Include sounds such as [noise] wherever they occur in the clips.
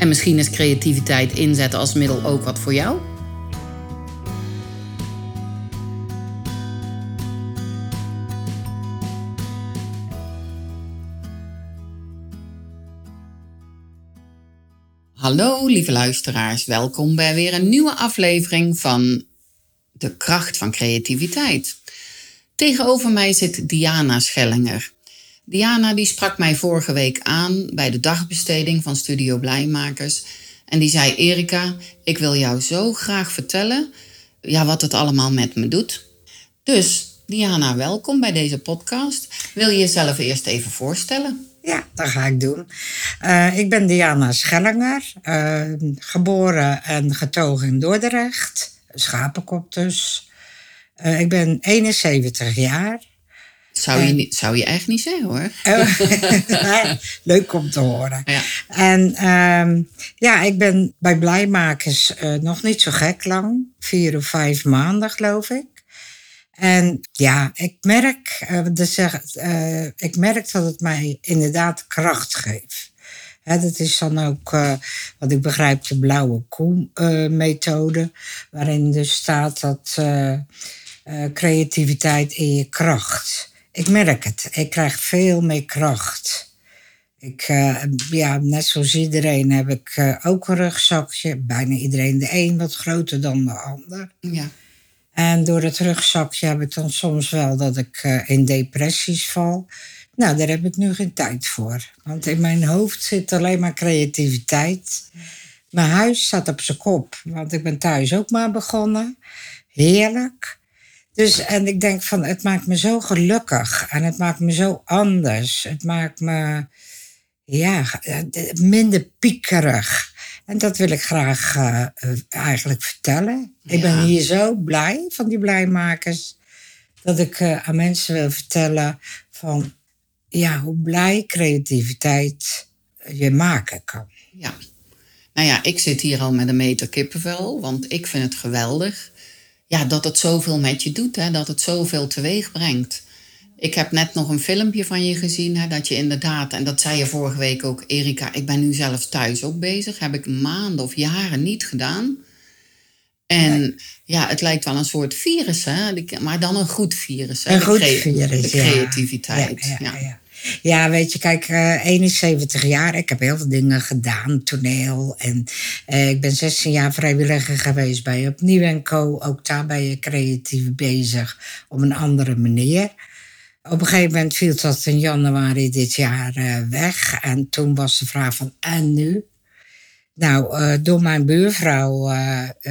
En misschien is creativiteit inzetten als middel ook wat voor jou? Hallo lieve luisteraars, welkom bij weer een nieuwe aflevering van De kracht van creativiteit. Tegenover mij zit Diana Schellinger. Diana die sprak mij vorige week aan bij de dagbesteding van Studio Blijmakers. En die zei: Erika, ik wil jou zo graag vertellen ja, wat het allemaal met me doet. Dus Diana, welkom bij deze podcast. Wil je jezelf eerst even voorstellen? Ja, dat ga ik doen. Uh, ik ben Diana Schellinger, uh, geboren en getogen in Dordrecht, schapenkop dus. Uh, ik ben 71 jaar. Zou je, niet, zou je echt niet zeggen hoor. [laughs] [laughs] Oh. Leuk om te horen. Ja. En um, ja, ik ben bij Blijmakers nog niet zo gek lang. Vier of vijf maanden geloof ik. En ja, ik merk, uh, zeg, uh, ik merk dat het mij inderdaad kracht geeft. Dat is dan ook, uh, wat ik begrijp, de blauwe koe-methode. waarin dus staat dat creativiteit in je kracht. Ik merk het. Ik krijg veel meer kracht. Ik, ja, net zoals iedereen heb ik ook een rugzakje. Bijna iedereen de een wat groter dan de ander. Ja. En door het rugzakje heb ik dan soms wel dat ik uh, in depressies val. Nou, daar heb ik nu geen tijd voor. Want in mijn hoofd zit alleen maar creativiteit. Mijn huis staat op zijn kop, want ik ben thuis ook maar begonnen. Heerlijk. Dus, en ik denk van, het maakt me zo gelukkig en het maakt me zo anders. Het maakt me, ja, minder piekerig. En dat wil ik graag uh, eigenlijk vertellen. Ik ben hier zo blij van die blijmakers. Dat ik uh, aan mensen wil vertellen van ja, hoe blij creativiteit je maken kan. Ja. Nou ja, ik zit hier al met een meter kippenvel, want ik vind het geweldig. Ja, dat het zoveel met je doet, hè, dat het zoveel teweeg brengt. Ik heb net nog een filmpje van je gezien, hè, dat je inderdaad, en dat zei je vorige week ook, Erika, ik ben nu zelfs thuis ook bezig. Heb ik maanden of jaren niet gedaan. En ja, het lijkt wel een soort virus, hè? maar dan een goed virus. Hè? Een goed virus, De creativiteit. Ja, ja, ja, ja. weet je, kijk, uh, eh, 71 jaar. Ik heb heel veel dingen gedaan, toneel. En ik ben 16 jaar vrijwilliger geweest bij Opnieuw Co. Ook daar ben je creatief bezig op een andere manier. Op een gegeven moment viel dat in januari dit jaar uh, weg. En toen was de vraag van, en nu? Nou, uh, door mijn buurvrouw,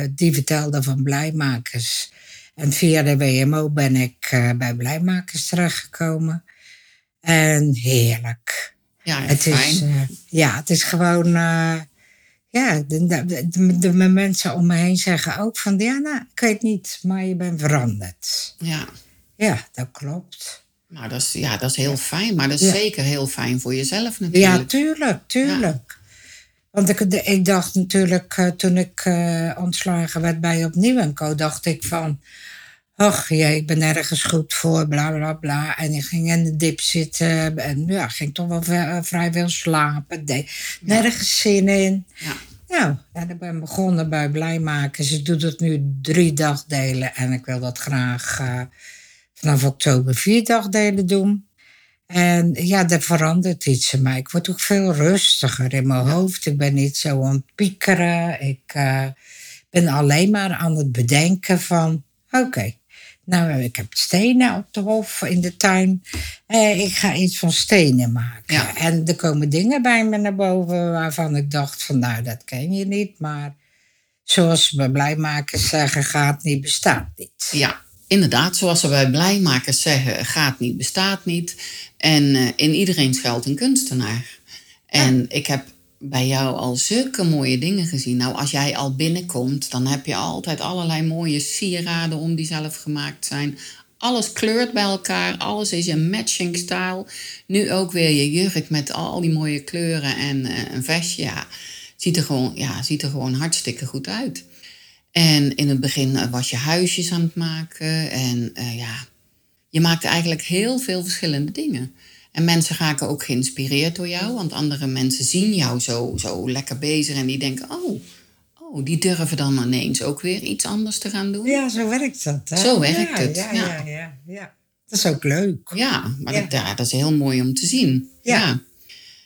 die vertelde van Blijmakers. En via de WMO ben ik bij Blijmakers terechtgekomen. En heerlijk. Ja, het is, ja, het is gewoon. Ja, de, de, de, mensen om me heen zeggen ook van. Ja, nou, ik weet niet, maar je bent veranderd. Ja. Ja, dat klopt. Nou, dat is, ja, dat is heel fijn. Maar dat is zeker heel fijn voor jezelf natuurlijk. Ja, tuurlijk, tuurlijk. Want ik, ik dacht natuurlijk, uh, toen ik uh, ontslagen werd bij Opnieuw en Co, dacht ik van... Ach jee, ik ben ergens goed voor, bla bla bla. En ik ging in de dip zitten en ja, ging toch wel uh, vrij veel slapen. Deed nergens zin in. Ja. Nou, en ik ben begonnen bij Blijmaken. Ze doet het nu drie dagdelen en ik wil dat graag vanaf oktober vier dagdelen doen. En ja, er verandert iets in mij. Ik word ook veel rustiger in mijn hoofd. Ik ben niet zo aan het piekeren. Ik, uh, ben alleen maar aan het bedenken van, oké, nou, ik heb stenen op de hof in de tuin. Eh, ik ga iets van stenen maken. Ja. En er komen dingen bij me naar boven waarvan ik dacht van, nou, dat ken je niet. Maar zoals we blijmakers zeggen, gaat niet, bestaat niet. Ja, inderdaad, zoals ze bij blijmakers zeggen, gaat niet, bestaat niet. En eh, in iedereen schuilt een kunstenaar. En ik heb bij jou al zulke mooie dingen gezien. Nou, als jij al binnenkomt, dan heb je altijd allerlei mooie sieraden om die zelf gemaakt zijn. Alles kleurt bij elkaar, alles is een matching style. Nu ook weer je jurk met al die mooie kleuren en eh, een vestje. Ja, ziet er gewoon, ja, ziet er gewoon hartstikke goed uit. En in het begin eh, was je huisjes aan het maken. En eh, ja, je maakte eigenlijk heel veel verschillende dingen. En mensen raken ook geïnspireerd door jou. Want andere mensen zien jou zo, zo lekker bezig. En die denken, oh, oh, die durven dan ineens ook weer iets anders te gaan doen. Ja, zo werkt dat. Hè? Zo werkt ja, het, Ja, ja. ja. Ja, Dat is ook leuk. Ja, maar Ja. Dat, dat is heel mooi om te zien. Ja.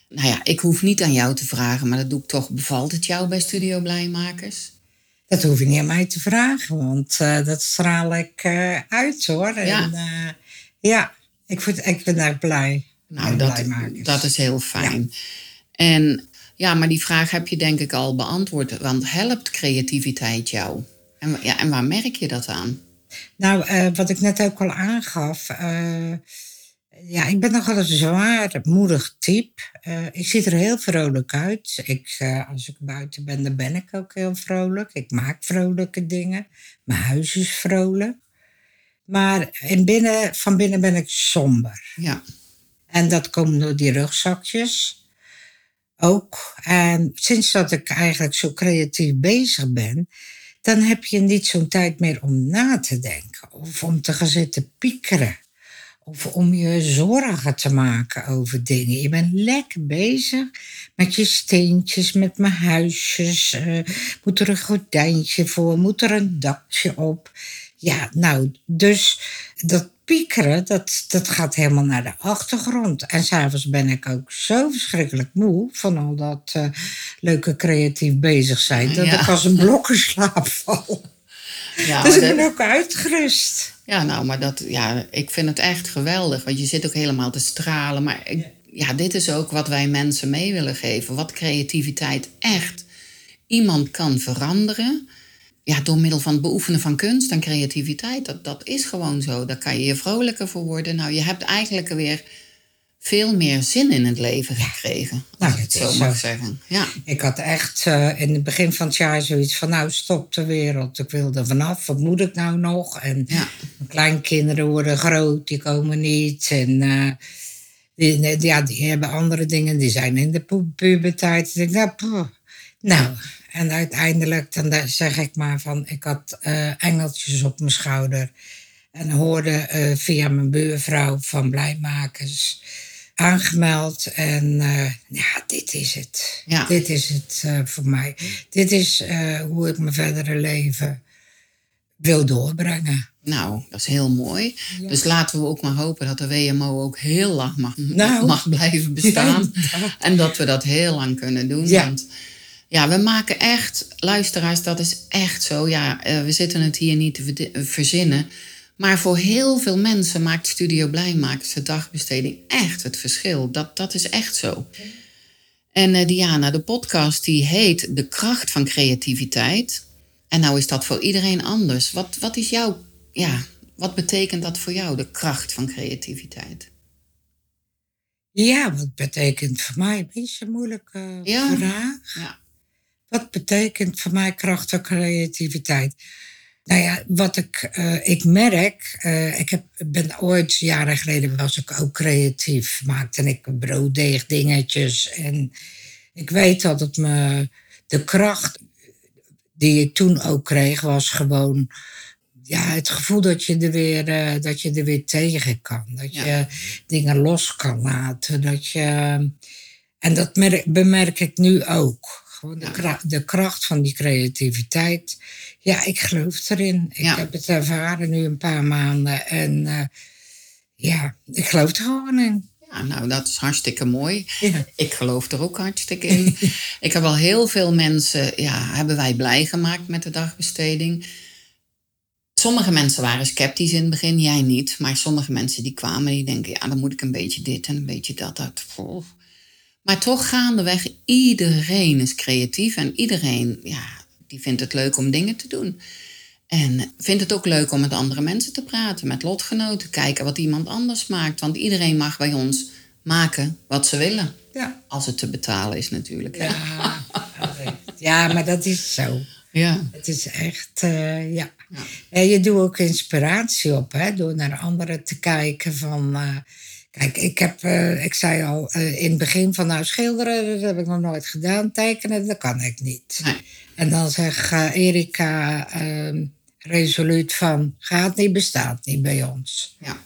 Nou ja, ik hoef niet aan jou te vragen, maar dat doe ik toch. Bevalt het jou bij Studio Blijmakers? Dat hoef je niet aan mij te vragen, want eh, dat straal ik eh, uit hoor. Ja. En, eh, ja, ik, vind, ik ben daar blij. Nou, dat, dat is heel fijn. En ja, maar die vraag heb je denk ik al beantwoord. Want helpt creativiteit jou? En, ja, en waar merk je dat aan? Nou, eh, wat ik net ook al aangaf. eh, ja, ik ben nogal een zwaarmoedig type. Eh, ik ziet er heel vrolijk uit. Ik, als ik buiten ben, dan ben ik ook heel vrolijk. Ik maak vrolijke dingen. Mijn huis is vrolijk. Maar in binnen, van binnen ben ik somber. Ja, En dat komt door die rugzakjes ook. En sinds dat ik eigenlijk zo creatief bezig ben, dan heb je niet zo'n tijd meer om na te denken. Of om te gaan zitten piekeren. Of om je zorgen te maken over dingen. Je bent lekker bezig met je steentjes, met mijn huisjes. eh, moet er een gordijntje voor? Moet er een dakje op? Ja, nou, dus dat piekeren, dat, dat gaat helemaal naar de achtergrond. En s'avonds ben ik ook zo verschrikkelijk moe van al dat eh, leuke creatief bezig zijn. Dat Ja. ik als een blok in slaap val. [laughs] ja, dus ik dat- ben ook uitgerust. ja nou, maar dat, ja, ik vind het echt geweldig. Want je zit ook helemaal te stralen. Maar ik- ja, dit is ook wat wij mensen mee willen geven. Wat creativiteit echt iemand kan veranderen. Ja, door middel van het beoefenen van kunst en creativiteit. Dat, dat is gewoon zo. Daar kan je je vrolijker voor worden. Nou, je hebt eigenlijk weer veel meer zin in het leven gekregen. Als Nou, ik het zo is mag zo. zeggen. Ja, Ik had echt eh, in het begin van het jaar zoiets van... nou, stop de wereld, ik wil er vanaf. Wat moet ik nou nog? En ja, mijn kleinkinderen worden groot, die komen niet. En eh, die, ja, die hebben andere dingen, die zijn in de pu- puberteit. Ik denk, nou, poeh. Nou, en uiteindelijk dan da- zeg ik maar van... ik had eh, engeltjes op mijn schouder... en hoorde eh, via mijn buurvrouw van Blijmakers aangemeld. En eh, ja, dit is het. Ja. Dit is het voor mij. Dit is hoe ik mijn verdere leven wil doorbrengen. nou, dat is heel mooi. Dus laten we ook maar hopen dat de WMO ook heel lang mag, Nou. mag blijven [laughs] bestaan. Ja, en dat we dat heel lang kunnen doen. Ja. Want ja, we maken echt, luisteraars, dat is echt zo. Ja, eh, we zitten het hier niet te verzinnen. Maar voor heel veel mensen maakt Studio Blijmakers de dagbesteding echt het verschil. Dat, dat is echt zo. En eh, Diana, de podcast die heet De kracht van creativiteit. En nou is dat voor iedereen anders. Wat, wat is jouw, ja, wat betekent dat voor jou, de kracht van creativiteit? Ja, wat betekent voor mij een beetje een moeilijke Ja. vraag. Ja, Wat betekent voor mij kracht en creativiteit? Nou ja, wat ik, eh, ik merk, eh, ik heb, ben ooit, jaren geleden was ik ook creatief. Maakte ik brooddeegdingetjes. En ik weet dat het me, de kracht die ik toen ook kreeg, was gewoon ja, het gevoel dat je er weer, eh, dat je er weer tegen kan. Dat Ja. je dingen los kan laten. Dat je, en dat merk, bemerk ik nu ook. Gewoon de, Ja. kra- de kracht van die creativiteit. Ja, ik geloof erin. Ik Ja. heb het ervaren nu een paar maanden. En eh, ja, ik geloof er gewoon in. Ja, nou, dat is hartstikke mooi. Ja. Ik geloof er ook hartstikke in. [laughs] ik heb al heel veel mensen, ja, hebben wij blij gemaakt met de dagbesteding. Sommige mensen waren sceptisch in het begin, jij niet. Maar sommige mensen die kwamen, die denken, ja, dan moet ik een beetje dit en een beetje dat. dat. Maar toch gaandeweg, iedereen is creatief en iedereen, ja, die vindt het leuk om dingen te doen. En vindt het ook leuk om met andere mensen te praten, met lotgenoten, kijken wat iemand anders maakt. Want iedereen mag bij ons maken wat ze willen. Ja. Als het te betalen is natuurlijk. Ja, ja, maar dat is zo. Ja. Het is echt, eh, ja. En je doet ook inspiratie op, hè, door naar anderen te kijken van... eh, kijk, ik heb, eh, ik zei al eh, in het begin van nou schilderen, dat heb ik nog nooit gedaan. Tekenen, dat kan ik niet. Nee. En dan zegt eh, Erika ehm, resoluut van, gaat niet, bestaat niet bij ons. Ja.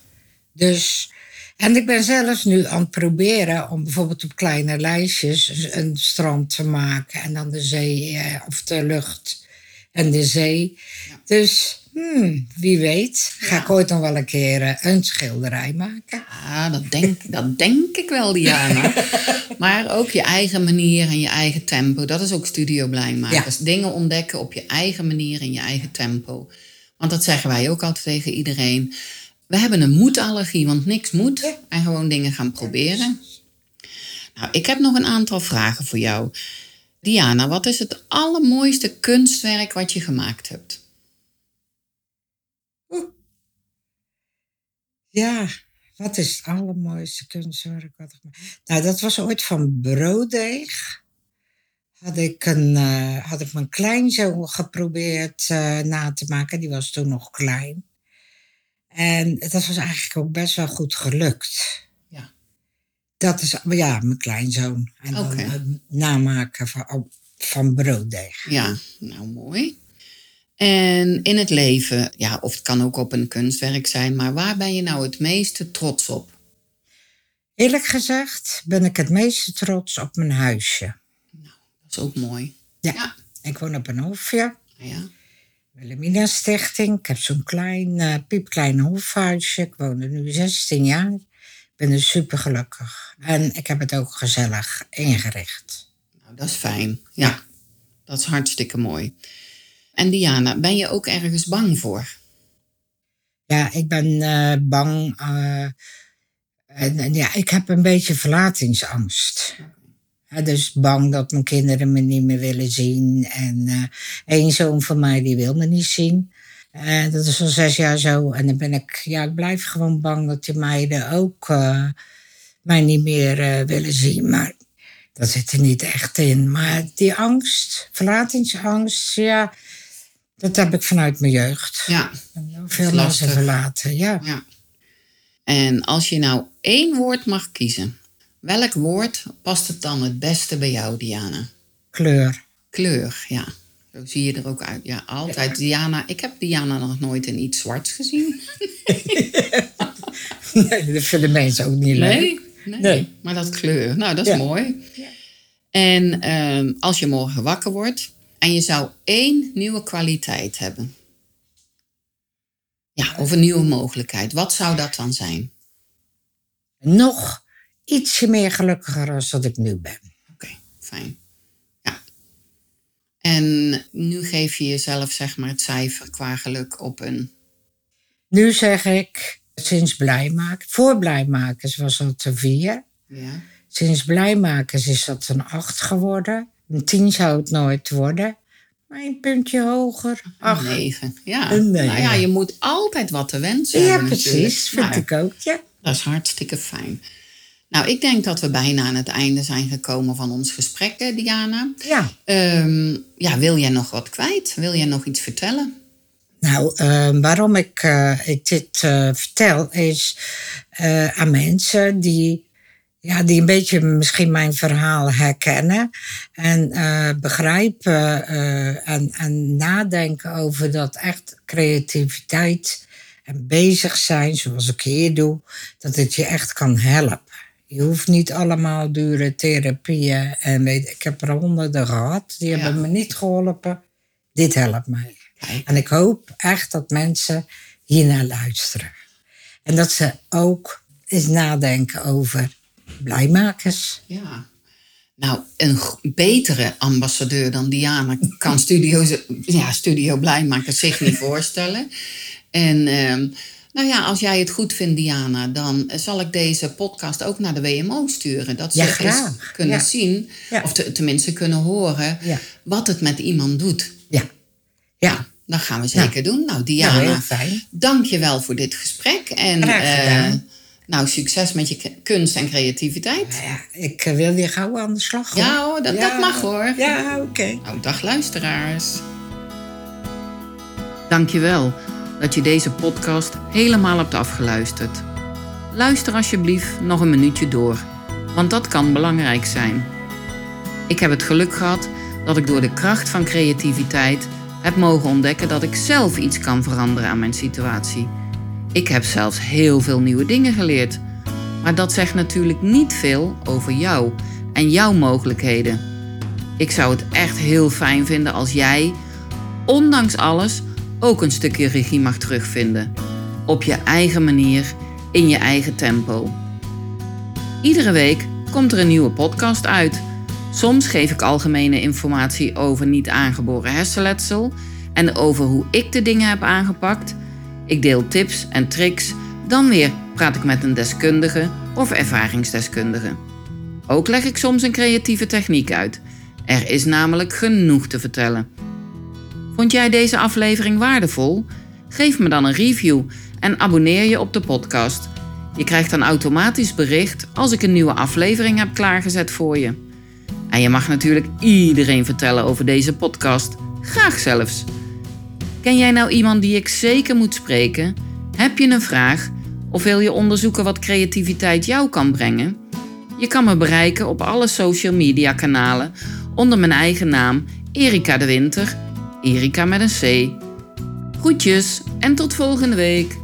Dus, en ik ben zelfs nu aan het proberen om bijvoorbeeld op kleine lijstjes een strand te maken en dan de zee of de lucht en de zee. Dus hmm, wie weet, ga ik ooit nog wel een keer eh, een schilderij maken. Ah, dat denk, dat denk ik wel, Diana. [laughs] maar ook je eigen manier en je eigen tempo. Dat is ook studio blijmakers. Dingen ontdekken op je eigen manier en je eigen tempo. Want dat zeggen wij ook altijd tegen iedereen. We hebben een moedallergie, want niks moet. En gewoon dingen gaan proberen. Nou, ik heb nog een aantal vragen voor jou. Diana, wat is het allermooiste kunstwerk wat je gemaakt hebt? Ja, wat is het allermooiste kunstwerk wat ik maak? Nou, dat was ooit van brooddeeg. Had ik, een, eh, had ik mijn kleinzoon geprobeerd eh, na te maken. Die was toen nog klein. En dat was eigenlijk ook best wel goed gelukt. Ja. Dat is, ja, mijn kleinzoon. En dan Oké. eh, namaken van, van brooddeeg. Ja, nou mooi. En in het leven, ja, of het kan ook op een kunstwerk zijn, maar waar ben je nou het meeste trots op? Eerlijk gezegd ben ik het meeste trots op mijn huisje. Dat is ook mooi. Ja, Ja. ik woon op een hofje. Ja, Wilhelmina Stichting. Ik heb zo'n klein, eh, piepklein hofhuisje. Ik woon er nu 16 jaar. Ik ben er super gelukkig. En ik heb het ook gezellig ingericht. nou, dat is fijn. Ja, dat is hartstikke mooi. En Diana, ben je ook ergens bang voor? Ja, ik ben eh, bang. eh, en, en ja, ik heb een beetje verlatingsangst. Ja, dus bang dat mijn kinderen me niet meer willen zien. En eh één zoon van mij die wil me niet zien. En dat is al zes jaar zo. En dan ben ik, ja, ik blijf gewoon bang dat die meiden ook mij niet meer willen zien. Maar dat zit er niet echt in. Maar die angst, verlatingsangst, ja, dat heb ik vanuit mijn jeugd. Ja, Veel mensen verlaten, ja. ja. En als je nou één woord mag kiezen, welk woord past het dan het beste bij jou, Diana? Kleur. Kleur, ja. Zo zie je er ook uit. Ja, altijd. Diana, ik heb Diana nog nooit in iets zwarts gezien. [laughs] Nee, dat vinden mensen ook niet leuk. Nee? Nee. Nee. Maar dat kleur, nou, dat is Ja. mooi. En ehm, als je morgen wakker wordt en je zou één nieuwe kwaliteit hebben. Ja, of een nieuwe mogelijkheid. Wat zou dat dan zijn? Nog ietsje meer gelukkiger als dat ik nu ben. Oké, fijn. Ja. En nu geef je jezelf zeg maar het cijfer qua geluk op een... Nu zeg ik, sinds Blijmakers, voor Blijmakers was dat een vier. Ja, Sinds Blijmakers is dat een acht geworden. Een tien zou het nooit worden. Maar een puntje hoger. een Ach, negen. Ja. Een negen. Nou ja, je moet altijd wat te wensen ja, hebben natuurlijk. precies. Vind Nou, ik ook, ja. Dat is hartstikke fijn. Nou, ik denk dat we bijna aan het einde zijn gekomen van ons gesprek, Diana. Ja. Ehm, ja, wil jij nog wat kwijt? Wil jij nog iets vertellen? Nou, eh, waarom ik, eh, ik dit eh, vertel is eh, aan mensen die, ja, die een beetje misschien mijn verhaal herkennen en eh, begrijpen eh, en, en nadenken over dat echt creativiteit en bezig zijn, zoals ik hier doe, dat het je echt kan helpen. Je hoeft niet allemaal dure therapieën en weet, ik heb er honderden gehad, die Ja. hebben me niet geholpen. Dit helpt mij. Kijk. En ik hoop echt dat mensen hiernaar luisteren. En dat ze ook eens nadenken over Blijmakers. Ja. Nou, een betere ambassadeur dan Diana kan [laughs] Studio, ja, studio Blijmakers zich niet [laughs] voorstellen. En ehm, nou ja, als jij het goed vindt, Diana, dan zal ik deze podcast ook naar de WMO sturen. Dat ze Ja, eens kunnen Ja. zien, Ja. of te- tenminste kunnen horen, wat het met iemand doet. Ja. Ja. Dat gaan we zeker doen. Nou, Nou, Diana, dank je wel voor dit gesprek. En Graag gedaan. eh, nou, succes met je kunst en creativiteit. Nou ja, ik eh, wil weer gauw aan de slag. hoor. Ja hoor, dat, dat mag hoor. Ja, oké. Nou, dag luisteraars. Dankjewel dat je deze podcast helemaal hebt afgeluisterd. Luister alsjeblieft nog een minuutje door, want dat kan belangrijk zijn. Ik heb het geluk gehad dat ik door de kracht van creativiteit heb mogen ontdekken dat ik zelf iets kan veranderen aan mijn situatie. Ik heb zelfs heel veel nieuwe dingen geleerd. Maar dat zegt natuurlijk niet veel over jou en jouw mogelijkheden. Ik zou het echt heel fijn vinden als jij, ondanks alles, ook een stukje regie mag terugvinden. Op je eigen manier, in je eigen tempo. Iedere week komt er een nieuwe podcast uit. Soms geef ik algemene informatie over niet aangeboren hersenletsel en over hoe ik de dingen heb aangepakt. Ik deel tips en tricks, dan weer praat ik met een deskundige of ervaringsdeskundige. Ook leg ik soms een creatieve techniek uit. Er is namelijk genoeg te vertellen. Vond jij deze aflevering waardevol? Geef me dan een review en abonneer je op de podcast. Je krijgt dan automatisch bericht als ik een nieuwe aflevering heb klaargezet voor je. En je mag natuurlijk iedereen vertellen over deze podcast. Graag zelfs. Ken jij nou iemand die ik zeker moet spreken? Heb je een vraag? Of wil je onderzoeken wat creativiteit jou kan brengen? Je kan me bereiken op alle social media kanalen onder mijn eigen naam Erika de Winter. Erika met een C. Groetjes en tot volgende week.